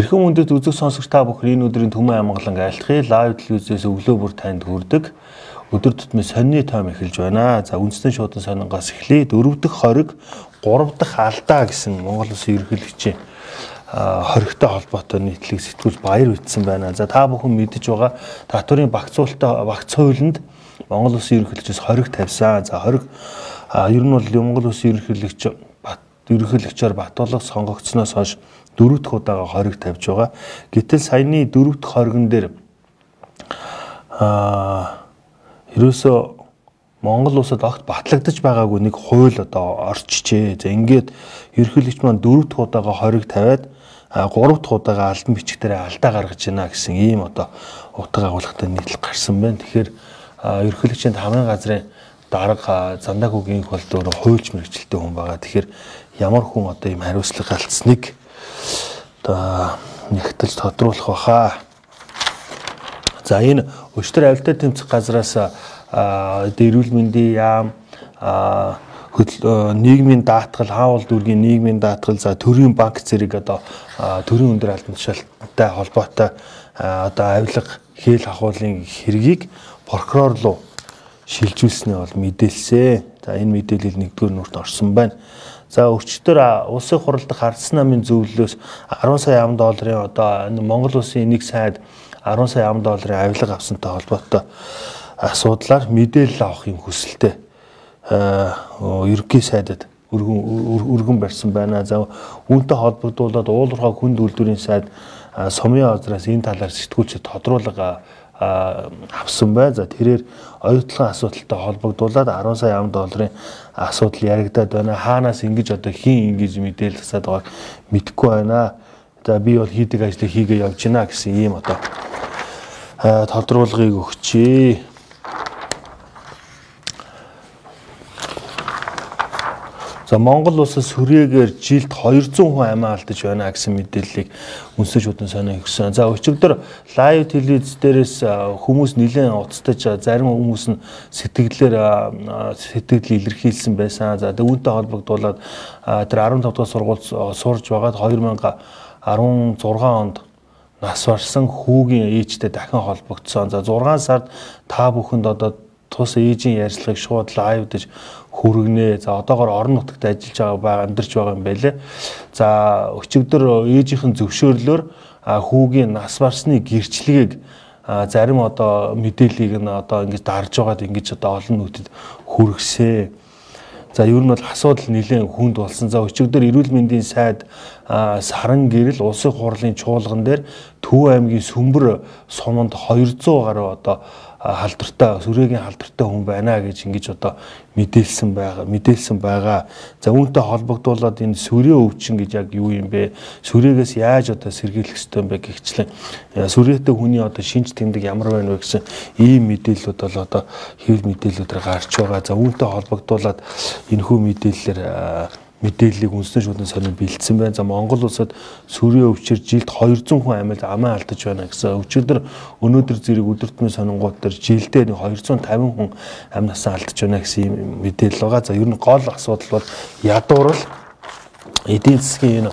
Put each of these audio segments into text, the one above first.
Эрхэм мөндөд үзэг сонсогч та бүхэн энэ өдрийн төмөн амгалан айлтгая лайв телевизээс өглөө бүр танд хүрдэг. Өдөр тутмын сонины тайм эхэлж байна. За үндэстэн шуудан сонингоос эхлэе. Дөрөв дэх хориг, гурав дахь алдаа гэсэн Монгол Улсын ерөнхийлөгчийн хоригтой холбоотой нийтлэг сэтгүүл баяр үтсэн байна. За та бүхэн мэдэж байгаа татварын багцуулалтаа багц хуулинд Монгол Улсын ерөнхийлөгчөөс хориг тавьсан. За хориг ер нь бол Монгол Улсын ерөнхийлөгч ерөнхийлөгчөөр Батболго сонгогдсноос хойш дөрөв дэх удаага хориг тавьж байгаа. Гэтэл саяны дөрөв дэх хоригн дээр аа ерөөсөө Монгол улсад огт батлагдаж байгаагүй нэг хууль одоо орчжээ. За ингээд ерөнхийлөгч маань дөрөв дэх удаага хориг тавиад гурав дахь удаага албан бичгтэрээ алдаа гаргаж байна гэсэн ийм одоо утга агуулгатай нийтлэл гарсан байна. Тэгэхээр ерөнхийлөгчийн хамгийн газрын дарга Зандагүгийн бол дөөрө хуульч мэрэгчлээ хүн байгаа. Тэгэхээр ямар хүн одоо ийм хариуцлага алдсныг одоо нэгтэл тодруулах баха. За энэ өчтөр авилтаа тэмцэх газраас эрүүл мэндийн яам нийгмийн даатгал хаавал дүүргийн нийгмийн даатгал за төрийн банк зэрэг одоо төрийн өндөр албан тушаалтай холбоотой одоо авилга хээл хахуулын хэргийг прокурор руу шилжүүлснээ бол мэдээлсэн. За энэ мэдээлэл нэгдүгээр нүрт орсон байна. За өчтөр улсын хурал дахь ардсан намын зөвлөлөөс 10 сая ам долларын одоо Монгол улсын нэг сайд 10 сая ам долларын авилга авсантай холбоотой асуудлаар мэдээлэл авахын хүсэлтэй ерөнхий сайдад өргөн өргөн барьсан байна. За үүнтэй холбогдуулаад уулуурхай хүнд үйлдвэрийн сайд сумын озраас энэ талаар сэтгүүлчид тодруулга авсан бай. За тэрээр оюутлын асуудалтай холбогдуулаад 10 сая ам долларын асуудал яригадаад байна. Хаанаас ингэж одоо хин ингэж мэдээлэл засаад байгааг мэдэхгүй байна. За би бол хийдэг ажлыг хийгээ явж байна гэсэн ийм одоо тодруулгыг өгчээ. За Монгол улсаас хүрээгээр жилд 200 хүн амиа алдаж байна гэсэн мэдээллийг үнсэж удан сонио өгсөн. За өчигдөр лайв телевиз дээрээс хүмүүс нэлээд уцтаж зарим хүмүүс нь сэтгэлээр сэтгэл илэрхийлсэн байсан. За үүнтэй холбогдуулаад тэр 15 дугаар сургууль сурж байгаад 2016 онд нас барсан хүүгийн ээжтэй дахин холбогдсон. За 6 сард та бүхэнд одоо тус ээжийн ярьцлагыг шууд лайвдж хүргэнэ. За одоогоор орон нутагт ажиллаж байгаа амьдарч байгаа юм байлээ. За өчигдөр ээжийнхэн зөвшөөрлөөр хүүгийн нас барсны гэрчлэгийг зарим одоо мэдээллийг нь одоо ингэж дарж байгаад ингэж одоо олон нийтэд хүргэсэн. За ер нь бол асуудал нэлээд хүнд болсон. За өчигдөр эрүүл мэндийн сайд саран гэрэл улсын хурлын чуулган дээр Төв аймгийн Сүмбэр суманд 200 гаруй одоо халдвартай сүрээгийн халдвартай хүн байна гэж ингэж одоо мэдээлсэн байгаа мэдээлсэн байгаа. За үүнтэй холбогдуулаад энэ сүрээ өвчин гэж яг юу юм бэ? Сүрээгээс яаж одоо сэргийлэх ёстой юм бэ гэхчлэн сүрээтэй хүний одоо шинж тэмдэг ямар байна вэ гэсэн ийм мэдээллүүд бол одоо хэвлэл мэдээллүүдээр гарч байгаа. За үүнтэй холбогдуулаад энэ хүү мэдээллээр мэдээллийг үндэсний шүүхийн сонин бэлдсэн байна. За Монгол улсад сүрийн өвчөр жилд 200 хүн амьд амаа алдаж байна гэсэн. Өчигдөр өнөөдөр зэрэг өдөртмийн сонингууд дээр жилдээ 250 хүн амь насаа алдаж байна гэсэн мэдээлэл байгаа. За ер нь гол асуудал бол ядуурл эдийн засгийн энэ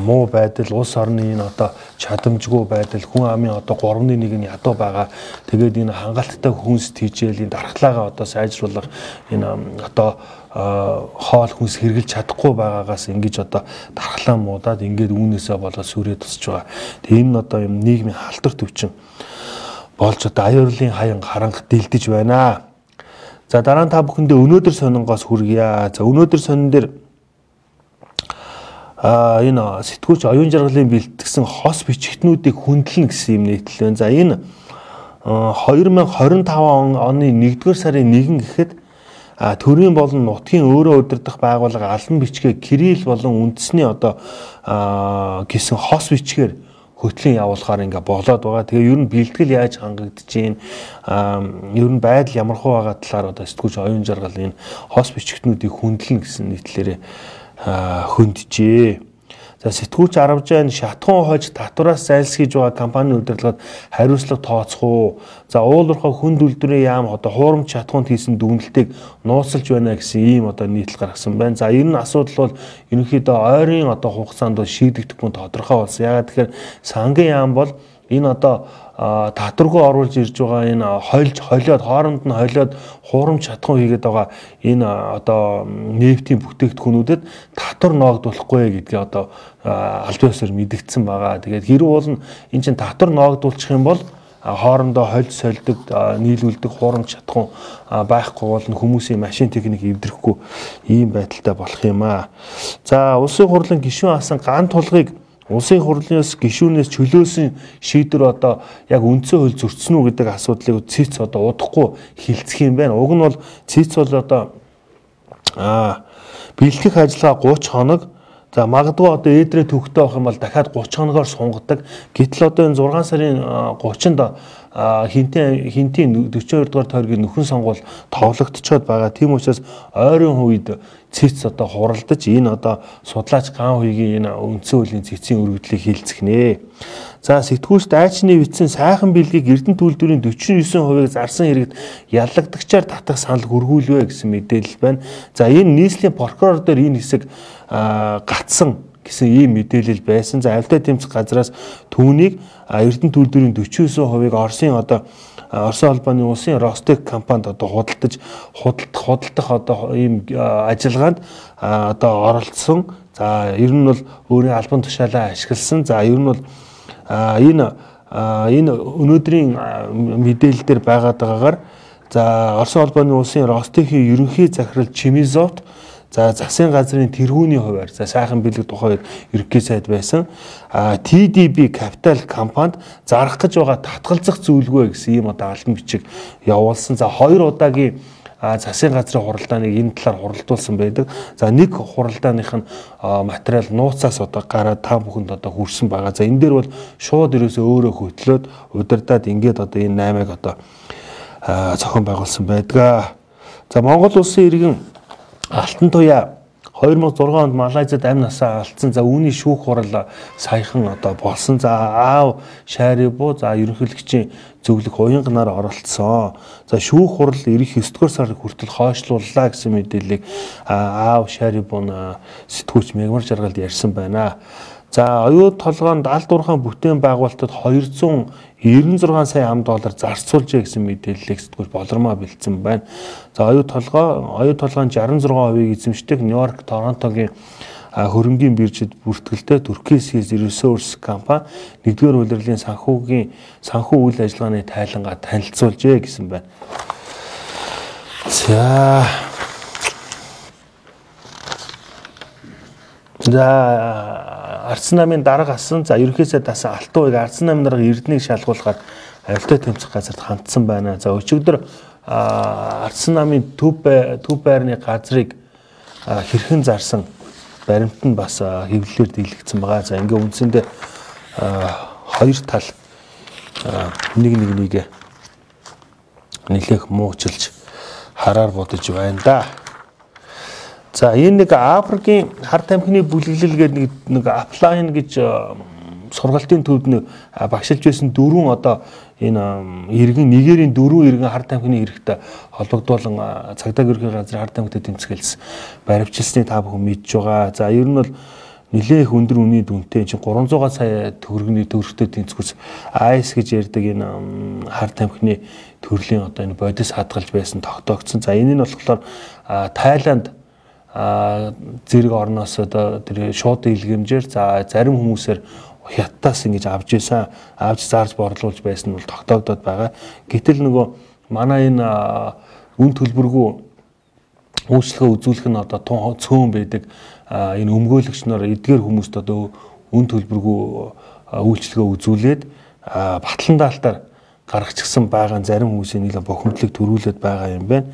муу байдал улс орны энэ одоо чадамжгүй байдал хүн амын одоо 3-ны 1 нь ядуу байгаа. Тэгээд энэ хангалттай хүнс тийжээл энэ дархлаагаа одоо сайжруулах энэ одоо хоол хүнс хэрглэж чадахгүй байгаагаас ингэж одоо дархлаа муудаад ингээд үүнээсээ болоод сүрээ тусч байгаа. Тэгээ энэ нь одоо юм нийгмийн халтар төвчин болж одоо аюурлын хаян харанх дэлдэж байна. За дараа нь та бүхэндээ өнөөдөр сонингоос хүргье. За өнөөдөр сонин дээр а энэ сэтгүүлч оюун жаргалын бэлтгэсэн хос бичгтнүүдийг хүндлэн гэсэн юм нийтлэл байна. За энэ 2025 оны 1-р сарын 1 гэхэд төрийн болон нутгийн өөрөө удирдах байгууллага албан бичгээ кирилл болон үндэсний одоо гэсэн хос бичгээр хөтлөн явуулахаар ингээ болоод байгаа. Тэгээ ер нь бэлтгэл яаж хангагдаж гин ер нь байдал ямар хуу байгаа талаар одоо сэтгүүлч оюун жаргал энэ хос бичгтнүүдийг хүндлэн гэсэн нийтлэрээ хөндөжээ. За сэтгүүлч Аравжаан шатхуун хож татвараас зайлсхийж байгаа компани удирдлагад хариуцлага тооцох уу? За уулуурхай хүнд үйлдвэрийн яам одоо хуурамч шатхуунд хийсэн дүгнэлтийг нууцлж байна гэсэн ийм одоо нийтлэл гаргасан байна. За энэ нь асуудал бол ерөнхийдөө ойрын одоо хугацаанд бол шийдэгдэхгүй тодорхой болсон. Ягаад тэгэхээр сангийн яам бол энэ одоо татваргүй оруулж ирж байгаа энэ хойлж холиод хооронд нь холиод хуурамч чадхан хийгээд байгаа энэ одоо нефтийн бүтээгдэхүүнүүдэд татвар ноогдуулахгүй гэдгийг одоо аль биесээр мэдгдсэн байгаа. Тэгээд хэрэг бол энэ чинь татвар ноогдуулчих юм бол хоорондоо хольж сольдог нийлүүлдэг хуурамч чадхан байхгүй бол хүмүүсийн машин техник эвдрэхгүй ийм байдалтай болох юм аа. За улсын хурлын гишүүн асан ган тулгыг Улсын хурлынаас гишүүнээс чөлөөсөн шийдвэр одоо яг үндсэн хууль зөрчсөн үү гэдэг асуудлыг цэц одоо удахгүй хилцэх юм байна. Уг нь бол цэц бол одоо аа бэлтгэх ажиллагаа 30 хоног За магадгүй одоо ээдрээ төвхтэй авах юм бол дахиад 30 хоногоор сунгадаг. Гэтэл одоо энэ 6 сарын 30-нд хинтээ хинтийн 42 дугаар тойргийн нөхөн сонгуул товлогдчиход байгаа. Тийм учраас ойрын үед цэц одоо хуралдаж энэ одоо судлаач ган хуйгийн энэ үндсэн хуулийн цэцийн өргөдлийг хилцэх нэ. За сэтгүүлч дайчны вицэн сайхан бэлгийг Эрдэнэ төлөвлөрийн 49%-ыг зарсан хэрэгт яллагдагчаар татах санал хөргүүлвэ гэсэн мэдээлэл байна. За энэ нийслэлийн прокурор дээр энэ хэсэг гатсан гэсэн ийм мэдээлэл байсан. За авилтаа тэмцэх газраас түүнийг Эрдэнэ төлбөрийн 49%-ыг Оросын одоо Оросын холбооны улсын Ростек компанид одоо худалдаж худалдах худалдах одоо ийм ажиллагаанд одоо оролцсон. За ер нь бол өөрийн албан тушаалаа ашигласан. За ер нь бол энэ энэ өнөөдрийн мэдээлэл дээр байгаад байгаагаар за Оросын холбооны улсын Ростехийн ерөнхий захирал Чимизовт За засгийн газрын тэргүүний хуваар за сайхан бэлэг тухайд ерөнхий сайд байсан. А TDB Capital компанид зарах гэж байгаа татгалзах зүйлгүй гэсэн ийм одоо албан бичиг явуулсан. За хоёр удаагийн засгийн газрын хуралдааныг энэ талаар хуралдуулсан байдаг. За нэг хуралдааных нь материал нууцаас одоо гараад та бүхэнд одоо хүрсэн байгаа. За энэ дээр бол шууд ерөөсөө өөрөө хөтлөөд удирдаад ингээд одоо энэ 8-ыг одоо зохион байгуулсан байдаг. За Монгол улсын иргэн Алтан туяа 2006 онд Малайзад амь насаа алдсан. За үүний шүүх хурал саяхан одоо болсон. За аав Шарибу за ерөнхийлөгчийн зөвлөх уянганаар оролцсон. За шүүх хурал ирэх 9 дугаар сар хүртэл хойшлууллаа гэсэн мэдээллийг аав Шарибун сэтгүүлч Мегмар жаргалд ярьсан байна. За оюут толгоонд алд уурхаан бүтээн байгуулалтад 296 сая ам доллар зарцуулжээ гэсэн мэдээллийг сэтгүүл болормоо бэлдсэн байна. За оюут толгоо оюут толгойн 66%-ийг эзэмшдэг Нью-Йорк, Торонтогийн хөрөнгийн биржид бүртгэлтэй Turkish Resource компани нэгдүгээр улирлын санхүүгийн санхүү үйл ажиллагааны тайлангаа танилцуулжээ гэсэн байна. За За Ардсан намын дарга асан за ерөнхийдөө дасан алтан уйг Ардсан намын дарга Эрдэнэгийг шалгуулахаар авилтаа тэмцэх газарт хандсан байна. За өчигдөр Ардсан намын төв төв байрны газрыг хэрхэн зарсан баримт нь бас хэвлэлээр дийлэгдсэн байгаа. За ингээ үндсэндээ хоёр тал нэг нэг нэгэ нэлээх муучлж хараар бодож байна да. За энэ нэг Африкийн хар тамхины бүлэглэл гэдэг нэг нэг апплайн гэж сургалтын төвд нэг багшилж байсан дөрвөн одоо энэ иргэн Нигерийн дөрвөн иргэн хар тамхины хэрэгтээ холбогдуулан цагдаа гэрхийн газрын хар тамхитай тэмцгэлсэн баримчилсныг та бүхэн мэдж байгаа. За ер нь бол нэлээх өндөр үнийн дүнтэй чинь 300 сая төгрөгийн төгрөгтэй тэнцвэрс айс гэж ярьдаг энэ хар тамхины төрлийн одоо энэ бодис хадгалж байсан тогтоогдсон. За энэ нь болохоор Тайланд зэрэг орноос одоо тэр шууд илгэмжээр за зарим хүмүүсээр хятадаас ингэж авж исэн авж зарж борлуулж байсан нь бол тогтоогдоод байгаа. Гэтэл нөгөө манай энэ үн төлбөргүй үйлчлэгээ үзүүлэх нь одоо тун цөөн байдаг энэ өмгөөлөгч нар эдгээр хүмүүст одоо үн төлбөргүй үйлчлэгээ үзүүлээд батлан даалтаар гаргачихсан байгаа зарим хүмүүсийн нэг бохимдлыг төрүүлээд байгаа юм байна.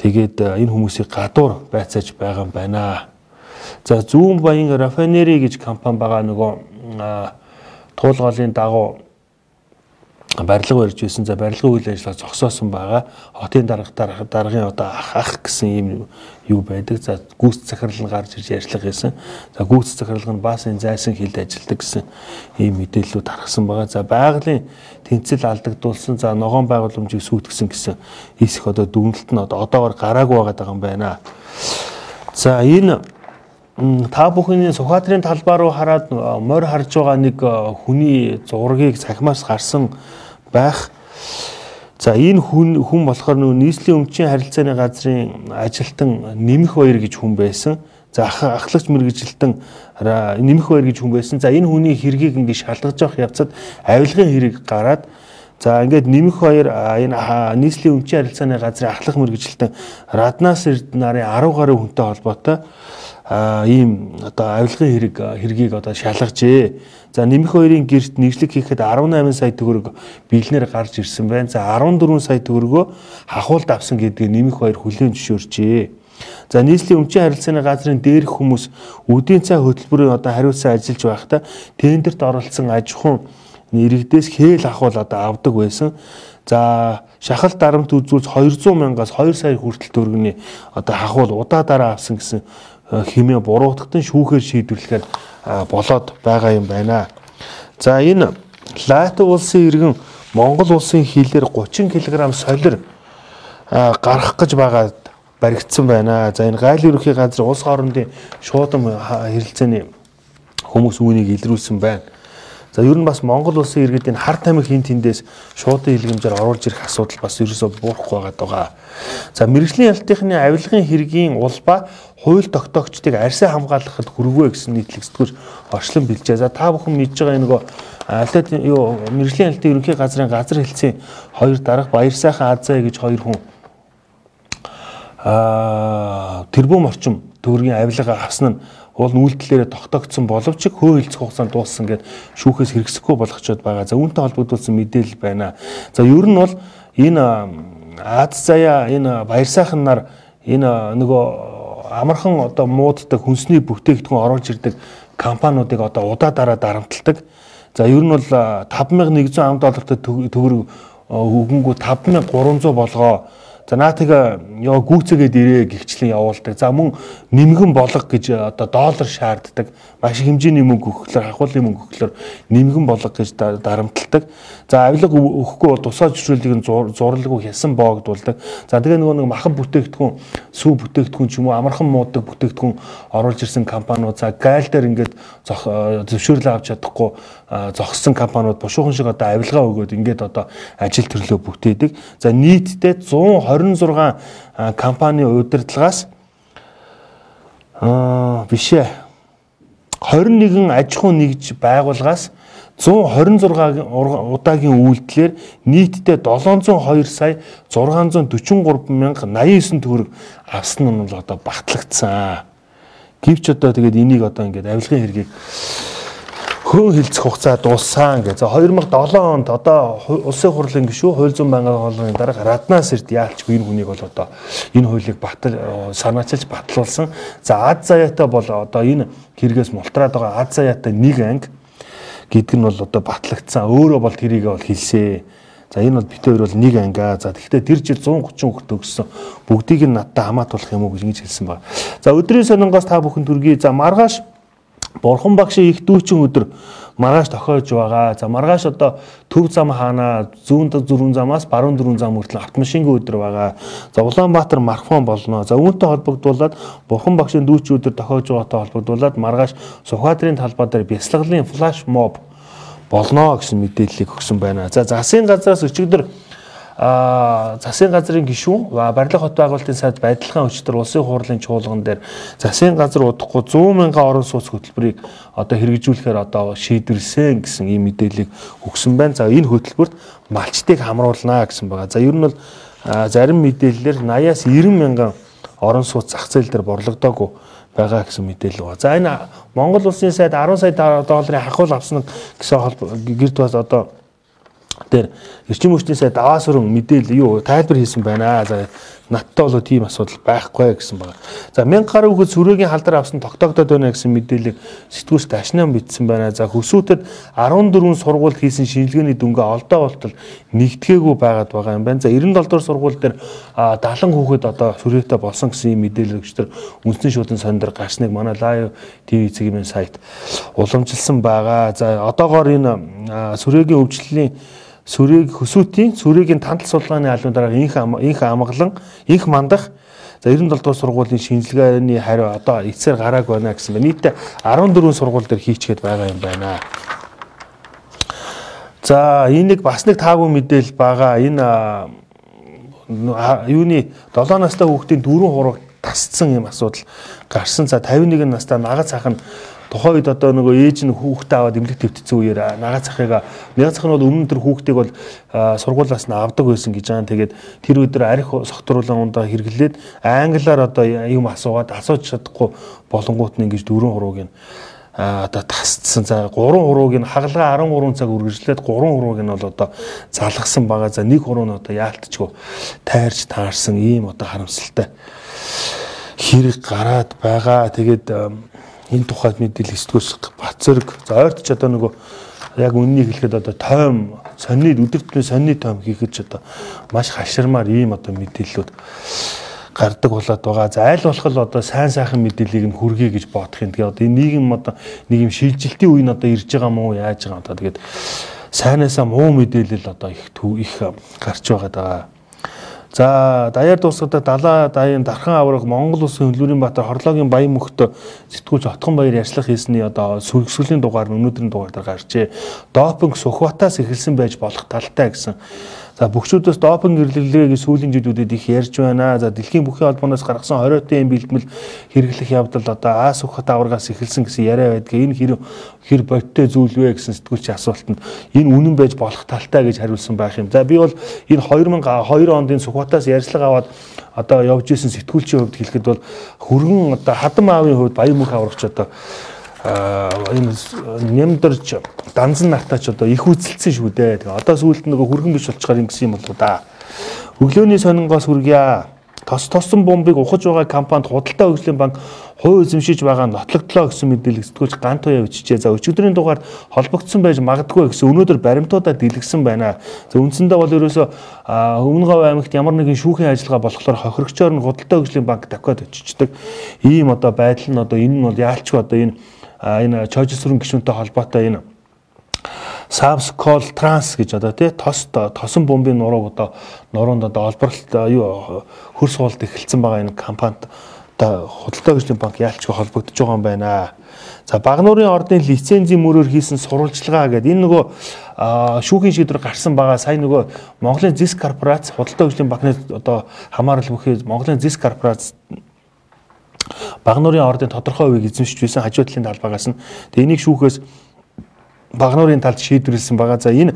Тэгээд э, энэ хүмүүсийг гадуур байцааж байгаа юм байна. За зүүн баян рафинери гэж компани байгаа нөгөө туулгаалын дагуу барилга барьж байсан. За барилгын үйл ажиллагаа зогсоосон байгаа. Хотын дарга даргын одоо ах ах гэсэн юм юу байдаг. За гүйц захирал нь гарч ирж ярьцлага хийсэн. За гүйц захирал нь баасын зайсан хилд ажилладаг гэсэн ийм мэдээллүүд гаргасан байгаа. За байгалийн тэнцэл алдагдуулсан. За ногоон байгууламжийг сүйтгэсэн гэсэн хийсэх одоо дүгнэлт нь одоо одоогоор гараагүй байгаа юм байна. За энэ та бүхний Сүхбаатарын талбай руу хараад морь харж байгаа нэг хүний зургийг цахимаас гарсан байх. За энэ хүн хүн болохоор нөө нийслэлийн өмчийн харилцааны газрын ажилтан нэмэх баяр гэж хүн байсан. За ахлагч мэрэгжилтэн нэмэх баяр гэж хүн байсан. За энэ хүний хэргийг ингэ шалгаж явах явцад авилгын хэрэг гараад За ингээд нэмэх баяр энэ нийслэлийн өмчийн харилцааны газрын ахлах мэрэгжилтэн Раднас Эрд нарын 10 гаруй хүнтэй холбоотой ийм одоо авилгын хэрэг хэргийг одоо шалгажээ. За нэмэх хоёрын гэрт нэгжлэг хийхэд 18 сая төгрөг биелнээр гарч ирсэн байна. За 14 сая төгрөгөө хахуулд авсан гэдгийг нэмэх хоёр хүлээн зөвшөөрчээ. За нийслэлийн өмчийн харилцааны газрын дээрх хүмүүс үдийн цай хөтөлбөрийн одоо хариуцсан ажиллаж байхдаа тендерт оролцсон аж ахуйн иргэдээс хээл ахуул одоо авдаг байсан. За шахалт дарамт үзүүлж 200 мянгаас 2 сая хүртэл төгрөгийн одоо хахуул удаа дараа авсан гэсэн химээ буруутгатан шүүхээр шийдвэрлэхээр болоод байгаа юм байна. За энэ Латв улсын иргэн Монгол улсын хилээр 30 кг солир гарах гэж байгаад баригдсан байна. За энэ гайл ерөнхий газар улс хоорондын шуудам хэрэлцээний хүмүүс үүнийг илрүүлсэн байна. За ер нь бас Монгол улсын иргэдийн хар тамхи хин тэндээс шуудын хэлгэмжээр оруулж ирэх асуудал бас ерөөсөө буурахгүй байгаа даа. За мэрэгжлийн ялтынхны авилгын хэргийн улбаа хууль тогтоогчдыг арьсаа хамгаалахад хүрвэ гэсэн нийтлэг сэтгүүр орчлон бэлжээ. За та бүхэн мэдж байгаа нэг алт юу мэрэгжлийн ялтын ерөнхий газрын газар хэлцээ хоёр дарга баяр сайхан Азаа гэж хоёр хүн аа тэрбум орчим төгрөгийн авилга авсан нь уул үйлдэлээрээ тогтоогдсон боловч хөө хилцэх хугацаанд дууссан гэд шүүхээс хэрэгсэхгүй болгочод байгаа. За үүнтэй холбогдуулсан мэдээлэл байна. За ер нь бол энэ Аз заяа энэ баяр сайхан нар энэ нөгөө амархан одоо мууддаг хүнсний бүтээгдэхүүн оруулж ирдэг компаниудыг одоо удаа дараа дарамталдаг. За ер нь бол 5100 ам доллартай төгрөг өгөнгүү 5300 болгоо За наатыг ёо гүйцэгээд ирээ гихчлэн явуулдаг. За мөн нэмгэн болго гэж одоо доллар шаарддаг. Маш хэмжээний мөнгө өгөхлөөр хахуулын мөнгө өгөхлөөр нэмгэн болго гэж дарамталдаг. За авилга өгөхгүй бол тусаа зөвшөөрлийг зурлалгүй хясан боогдуулдаг. За тэгээ нөгөө нэг махан бүтээгдэхүүн, сүү бүтээгдэхүүн ч юм уу амархан муудаг бүтээгдэхүүн оруулж ирсэн компаниуд за гайл дээр ингээд зөвшөөрлөө авч чадахгүй зогссон компаниуд бушуухан шиг одоо авилгаа өгөөд ингээд одоо ажил төрлөө бүтээдэг. За нийтдээ 120 26 компани удирдлагаас аа биш ээ 21 аж ахуй нэгж байгууллагаас 126 удаагийн үйлдэлээр нийтдээ 702 сая 643 мянга 89 төгрөг авсан нь бол одоо багтлагдсан. Гэвч одоо тэгээд энийг одоо ингээд авилгын хэргийг хөөн хилцэх хугацаа дууссан гэж. За 2007 онд одоо улсын хурлын гишүү хууль зүйн байнгын хоолны дарга Раднас эрд яалчгүй энэ хүнийг бол одоо энэ хуулийг батал санаачилж батлуулсан. За Аз заяатай бол одоо энэ хэрэгээс мултраад байгаа Аз заяатай нэг анги гэдэг нь бол одоо батлагдсан. Өөрөө бол тэрийг бол хэлсэн. За энэ бол бит хоёр бол нэг ангиа. За тэгэхээр тэр жил 130 хүүхэд өгсөн. Бүгдийг нь надтай хамаатуулах юм уу гэж хэлсэн байна. За өдрийн сонингоос та бүхэн төргий. За маргааш Бурхан багшийн их дүүчин өдөр маргааш тохиож байгаа. За маргааш одоо төв зам хаана зүүн зүүн замаас баруун дөрвөн зам хүртэл автомашингийн өдөр байгаа. За Улаанбаатар марафон болно. За үүнтэй холбогдуулаад Бурхан багшийн дүүчин өдөр тохиож байгаатай холбогдуулаад маргааш Сүхбаатарын талбай дээр бясалгалын флаш моб болно гэсэн мэдээллийг өгсөн байна. За засгийн газраас өчигдөр засгийн газрын гишүүн барилга хот байгуулалтын сайд байдлахын өчтөр улсын хурлын чуулган дээр засгийн газар удахгүй 100 мянган орон сууц хөтөлбөрийг одоо хэрэгжүүлэхээр одоо шийдвэрлсэн гэсэн ийм мэдээллийг өгсөн байна. За энэ хөтөлбөрт малчтыг хамруулнаа гэсэн байгаа. За ер нь бол зарим мэдээллээр 80-аас 90 мянган орон сууц зах зээл дээр борлогдоогүй байгаа гэсэн мэдээлэл байна. За энэ Монгол улсын сайд 10 сая долларын хахуул авсан гэсэн гэрд бас одоо дээр эрчим хүчний сайд даваас өрн мэдээлэл юу тайлбар хийсэн байна. За надтай болоо тийм асуудал байхгүй гэсэн байна. За 1000 гаруй хүүхэд сүрээгийн халдар авсан тогтоогдоод байна гэсэн мэдээлэл сэтгүүлс дашнаа бичсэн байна. За хөсөөдөд 14 сургууль хийсэн шинжилгээний дүнгээ олдоо болтол нэгтгээгүй байгаад байгаа юм байна. За 97 дугаар сургууль дээр 70 хүүхэд одоо сүрээтэй болсон гэсэн юм мэдээлэл өгчдөр үндэсний шуудан сондөр гарсныг манай лайв ТV эцгийн сайт уламжилсан байгаа. За одоогоор энэ сүрээгийн өвчлөлийн сүрийг хөсөөтийн сүрийн тантал сулгааны албан дараа инх инх амгалан инх мандах за 97 дугаар сургуулийн шинжилгээний хариу одоо эцсээр гарааг байна гэсэн байна. Нийтдээ 14 сургууль дээр хийчгээд байгаа юм байна. За энийг бас нэг таагүй мэдээл байгаа. Энэ юуны 7 настай хүүхдийн дөрөв хураг тасцсан юм асуудал гарсан. За 51 настай нага цаах нь тухайн үед одоо нөгөө ээж нь хүүхдээ аваад эмнэлэг твтцсэн үеэр нага цахыг нага цах нь бол өмнө төр хүүхдийг бол сургуулиас нь авдаг байсан гэж байгаа. Тэгээд тэр өдөр арх согтруулан ундаа хэрэглээд англиар одоо юм асуугаад асууж чадахгүй болонгууд нь ингэж дөрөв хурууг нь одоо тасцсан. За 3 хурууг нь хагалгаа 13 цаг үргэлжлээд 3 хурууг нь бол одоо залгасан байгаа. За нэг хуруу нь одоо яалтчгүй тайрч таарсан ийм одоо харамсалтай хэрэг гараад байгаа. Тэгээд энэ тухайд мэдээлэл сэтгүүлс Бацэрэг за ойрт ч одоо нөгөө яг үннийг хэлэхэд одоо тойм сонины өдөртний сонины тойм хийхэд одоо маш хаширмаар ийм одоо мэдээллүүд гардаг болоод байгаа. За аль болох л одоо сайн сайхан мэдээллийг нь хүргэе гэж бодох юм. Тэгээ одоо энэ нийгэм одоо нэг юм шилжилтийн үе нь одоо ирж байгаа мó яаж байгаа одоо тэгээд сайнаасаа муу мэдээлэл одоо их их гарч байгаа даа. За даяар дуусгадаг далаа даяын дархан авраг Монгол улсын хөлбөрийн баатар хорлоогийн баян мөхтө сэтгүүлч Отхон баяр ярьслах хийсний одоо сүүлийн дугаар нь өнөөдрийн дугаар дээр гарчээ. Допинг Сухбатаас эхэлсэн байж болох талтай гэсэн За бүгчүүдээс допинг гэрлэлээ гэж сүүлийн жилүүдэд их ярьж байна. За дэлхийн бүхий холбооноос гаргасан 20 тэн бэлтгэл хэрэглэх явдал одоо Аас ухат аваргаас эхэлсэн гэсэн яриа байдаг. Энэ хэр хэр бодтой зүйл вэ гэсэн сэтгүүлчийн асуултанд энэ үнэн байж болох талтай гэж хариулсан байх юм. За би бол энэ 2002 онд энэ Сухбатаас ярьцлага аваад одоо явж исэн сэтгүүлчийн хувьд хэлэхэд бол хөргөн одоо хадам аавын хувьд баян мөнх аврагч одоо энэ нямдарч данзан нартаач одоо их үзэлцсэн шүү дээ. Тэгээ одоо сүүлд нөгөө хүргэн биш болчихоор ингэсэн юм болоо да. Өглөөний сонингоос хүргье. Тос тосон бомбыг ухаж байгаа компанид худалдаа хөгжлийн банк хувь эзэмшиж байгаа нотлогдлоо гэсэн мэдээлэл сэтгүүлч гант уяа өчжээ. За өчигдрийн дугаар холбогдсон байж магадгүй гэсэн өнөөдөр баримтуудаа дэлгэсэн байна. За үндсэндээ бол ерөөсөө өмнө говь аймагт ямар нэгэн шүүхийн ажиллагаа болохоор хохирогчоор нь худалдаа хөгжлийн банк давхад очиждаг. Ийм одоо байдал нь одоо энэ нь бол яалчгүй одоо энэ энэ чойжсрын гишүүнтэй холбоотой энэ Subscol Trans гэж одоо тий тос тосон бомбын нурууг одоо нуруунд одоо олборлолт юу хөрс суулт эхэлсэн байгаа энэ компанид одоо худалдаа хөгжлийн банк яалчгүй холбогдож байгаа юм байна. За Багнуурын ордын лицензийн мөрөөр хийсэн сурвалжлагаа гэдэг энэ нөгөө шүүхийн шийдвэр гарсан байгаа. Сая нөгөө Монголын Зис корпорац худалдаа хөгжлийн банкны одоо хамаарал бүхий Монголын Зис корпорац Багнуурын ордын тодорхой хувийг эзэмшиж байсан хажуудлын талбайгаас нь тэгээ энийг шүүхээс Багнуурын талд шийдвэрлсэн байгаа. За энэ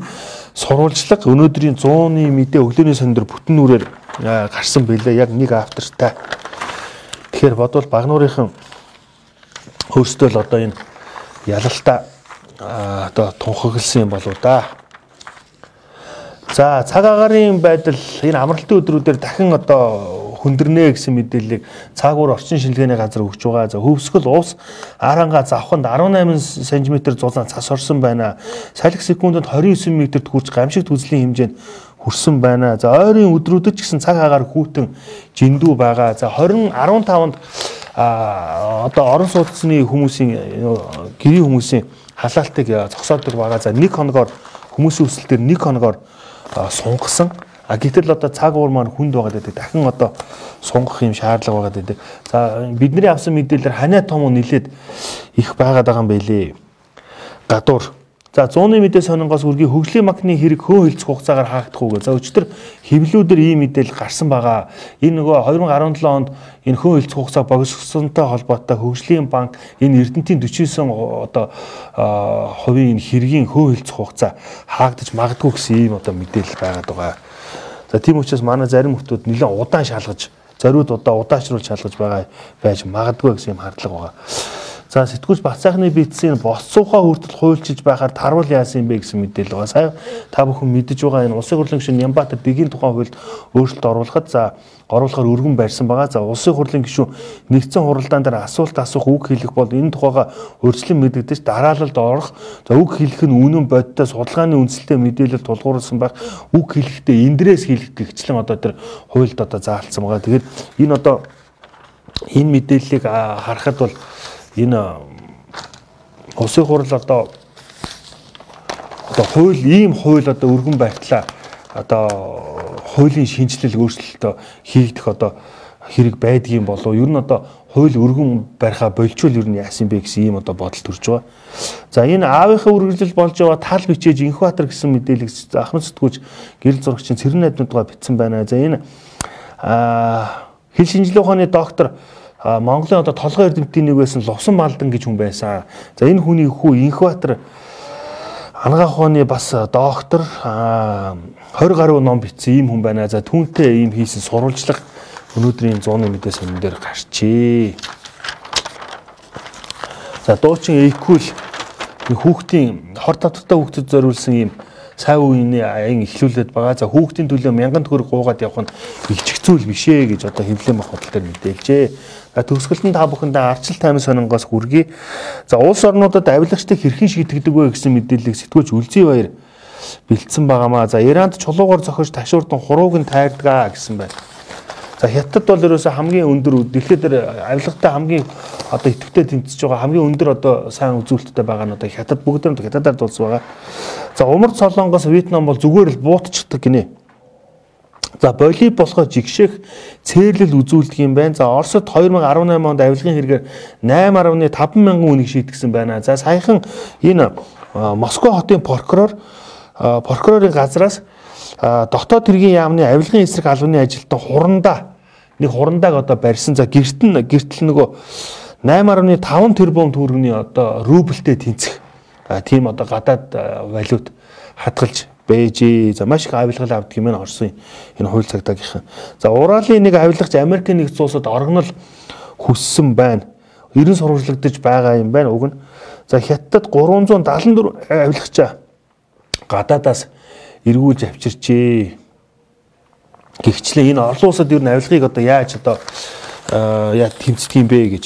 сурвалжлага өнөөдрийн 100-ны мэдээ өглөөний сондөр бүтэн нүрээр гарсан байлээ. Яг нэг автортай. Тэгэхээр бодвол Багнуурынхан өөрсдөө л одоо энэ ялалтаа одоо тунхагласан юм болоо да. За цаг агарын байдал энэ амралтын өдрүүдээр дахин одоо хүндэрнэ гэсэн мэдээллийг цаагуур орчин шилгээний газар өгч байгаа. За хөвсгөл уус аранга завханд 18 см зулаан цас орсон байна. Салхи секундэд 29 м-т хүрч гамшигт үзлийн хэмжээнд хүрсэн байна. За ойрын өдрүүдэд ч гэсэн цаг агаар хүүтэн жиндүү байгаа. За 20 15-нд а одоо орон сууцны хүмүүсийн гэрийн хүмүүсийн халаалтыг зогсоодог байгаа. За нэг хоногоор хүмүүсийн өсөлт төр нэг хоногоор сунгасан. А гэтэл одоо цаг уур маань хүнд байгаа гэдэг. Дахин одоо сунгах юм шаардлага байгаа гэдэг. За бидний авсан мэдээлэлээр ханаа том уу нилээд их байгаад байгаа юм байлээ. Гадуур За 100-ны мэдээ сонингоос үргийн хөгжлийн банкны хэрэг хөө хилцэх хугацаагаар хаагдах уу гэ. За өчтөр хэвлүүдээр ийм мэдээлэл гарсан байгаа. Энэ нөгөө 2017 онд энэ хөө хилцэх хугацаа богиносонтой холбоотой хөгжлийн банк энэ Эрдэнтийн 49 одоо хувийн энэ хэргийн хөө хилцэх хугацаа хаагдаж магадгүй гэсэн ийм одоо мэдээлэл байгаад байгаа. За тийм учраас манай зарим хүмүүс нэлээд удаан шалгаж зориуд удаа удаачруулж шалгаж байгаа байж магадгүй гэсэн юм хардлага байгаа. За сэтгүүлч Бацаахны бичсэн босцоохоо хүртэл хуульчилж байхаар тарвал яасан юм бэ гэсэн мэдээлэл байгаа. Сая та бүхэн мэдэж байгаа энэ улсын хурлын гишүүн Нямбатар Дэгийн тухайн хуульд өөрчлөлт оруулахад за оруулахаар өргөн барьсан байгаа. За улсын хурлын гишүүн нэгдсэн хуралдаан дээр асуулт асуух үг хэлэх бол энэ тухайга өөрчлөн мэдэгдэж дараалалд орох. За үг хэлэх нь үнэн бодтой судалгааны үндсэлтэй мэдээлэл тулгуурласан байх. Үг хэлэхдээ эндрээс хэлэх гихчлэн одоо тэр хуульд одоо заалтсан байгаа. Тэгэхээр энэ одоо энэ мэдээллийг харахад бол энэ улсын хурал одоо одоо хууль ийм хууль одоо өргөн байтлаа одоо хуулийн шинжилэл өөрчлөлтөө хийгдэх одоо хэрэг байдгийн болов ер нь одоо хууль өргөн бариха болчвол ер нь яасан бэ гэсэн ийм одоо бодол төрж байгаа. За энэ аавынхаа үргэлжлэл болж байгаа тал бичээж Инхбатар гэсэн мэдээлэл ахмад сэтгүүч гэрэл зурагчийн цэрэн найднуудгаа бичсэн байна. За энэ хил шинжилгээ ухааны доктор Монголын одоо толгой эрдэмтдийн нэг байсан Лувсан Малдан гэж хүн байсан. За энэ хүний хүү Инхбатар анагаах ухааны бас доктор 20 гаруй ном бичсэн ийм хүн байна. За түүнтэй ийм хийсэн сурвалжлага өнөөдрийн 100-ны мэдээ сонин дээр гарчээ. За дуучин Эйкул хүүхдийн хор татвартай хүүхдэд зориулсан ийм сайн үеийн аян эхлүүлээд байгаа. За хүүхдийн төлөө мянган төгрөг гуугаад явах нь ихчих зүйл биш ээ гэж одоо бах худал дээр мэдээлжээ. За төгсгөлтөнд та бүхэндээ арчил таймын сонингоос хүргэе. За улс орнуудад авилагчдыг хэрхэн шийдэгдэг вэ гэсэн мэдээллийг сэтгүүлч Үлзий баяр бэлдсэн байгаамаа. За Иранд чулуугаар зохиж ташуурдан хурууг нь тайрдгаа гэсэн байна. За хятад бол ерөөсө хамгийн өндөр дэлхийд авилгатай хамгийн одоо идэвхтэй тэмцэж байгаа хамгийн өндөр одоо сайн үзүүлэлттэй байгаа нь одоо хятад бүгд нь хятадаар дулс байгаа. За умард солонгоос Вьетнам бол зүгээр л буутчихдаг гинэ. За боли болохоо жигшэх цээрлэл үзүүлдэг юм байна. За Оросд 2018 онд авилгын хэрэгээр 8.5 мянган үнийг шийтгсэн байна. За саяхан энэ Москва хотын прокурор прокурорын газраас дотоод хэргийн яамны авилгын эсрэг албаны ажилтан хурандаа нэг хурандааг одоо барьсан. За гэрт нь гэртэл нөгөө 8.5 тэрбум төгрөгийн одоо рубльтэй тэнцэх тийм одоо гадаад валют хадгалж бэж. За маш их авилгал авдаг юм Орсын энэ хууль цагдаагийнхан. За Уралын нэг авилгач Америкийн нэгдсэн улсад оргнол хүссэн байна. 90 сурвалжлагдаж байгаа юм байна. Уг нь за Хятадд 374 авилгачаа гадаадаас эргүүлж авчирчээ. Гэхдээ энэ олон улсад ер нь авилгыг одоо яаж одоо яа тэмцдэг юм бэ гэж.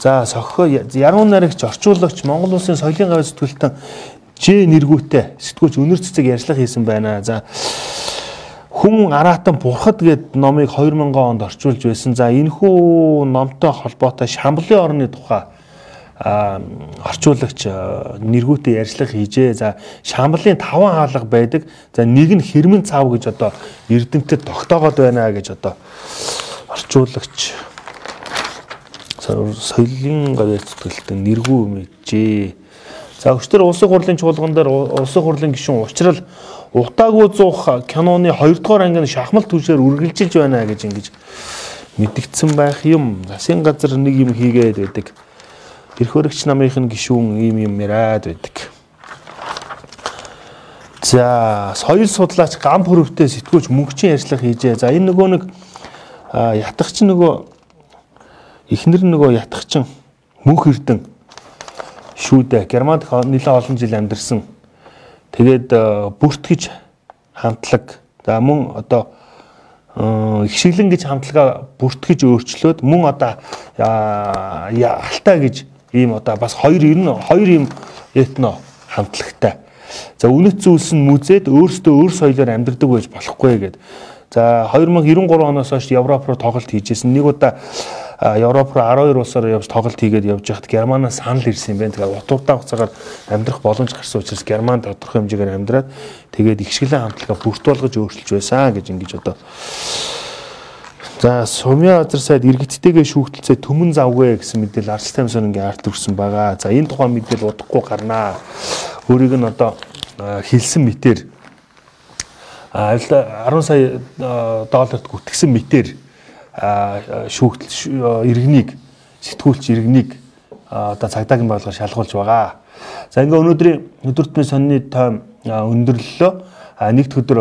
За соххо яруу найрагч орчуулагч Монгол улсын соёлын гавь сэтгүүлтэн Ж нэргүүтэй сэтгүүлч өнөр цэцэг ярьцлага хийсэн байна. За хүн араатан бурхад гэд номыг 2000 онд орчуулж байсан. За энэхүү номтой холбоотой Шамблын орны тухай орчуулагч нэргүүтэй ярьцлага хийжээ. За Шамблын таван хаалга байдаг. За нэг нь хэрмэн цав гэж одоо эрдэмтэд тогтоогод байна гэж одоо орчуулагч соёлын гавьяа зүтгэлтэн нэргүү мэджээ. За өчтөр улсын хурлын чуулган дээр улсын хурлын гишүүн уучрал утаагүй зуух киноны 2 дугаар ангийн шахмал түвшээр үргэлжилж байна гэж ингэж мэдгдсэн байх юм. Засгийн газар нэг юм хийгээд байдаг. Эрх хөрөгч намынх нь гишүүн ийм юм яриад байдаг. За соёл судлаач гам хөрөвтэй сэтгүүлч мөнгөчин ярьцлага хийжээ. За энэ нөгөө нэг ятгахч нөгөө эхнэр нөгөө ятгахчин мөнх эрдэн шүү дээ. Германд нэлээд олон жил амьдарсан. Тэгээд э, бүртгэж хамтлаг. За мөн одоо их шиглэн гэж хамтлагаа бүртгэж өөрчлөөд мөн одоо алтай гэж ийм одоо бас хоёр ер нь хоёр ийм этно хамтлагтай. За үнэт зүйлс нь мүзээд өөрсдөө өөр соёлоор амьдардаг байж болохгүй гэдэг. За 2093 оноос хойш Европ руу тоглолт хийжсэн. Нэг удаа Европ руу 12 улсаар явж тоглолт хийгээд явж байхад Германаас санал ирсэн юм байна. Тэгэхээр утууртай хугацаагаар амьдрах боломж гарсан учраас Герман тодорхой хэмжээгээр амьдраад тэгээд их шиглэн хамтлагаа бүрт болгож өөрчилж байсан гэж ингэж одоо За сумья газар сайд иргэдтэйгээ шүүхтэлцээ төмөн завгүй гэсэн мэдээлэл арчил тайм сонингийн арт өрсөн байгаа. За энэ тухайн мэдээлэл удахгүй гарнаа. Өөрийг нь одоо хэлсэн мэтэр 10 сая долларт гүтгсэн мэтэр шүүхтэл иргэнийг сэтгүүлч иргэнийг одоо цагдаагийн байгууллага шалгуулж байгаа. За ингээ өнөөдрийн өдөртмийн сонины тойм өндөрлөлөө нэгд өдөр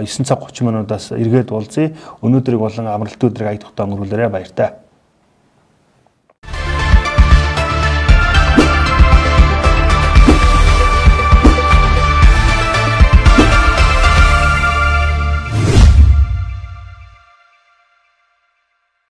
9 цаг 30 минутаас эргээд уулзъя. Өнөөдрийг болон амралт өдрийг ая тухтай өнгөрүүлээрэ баяртай.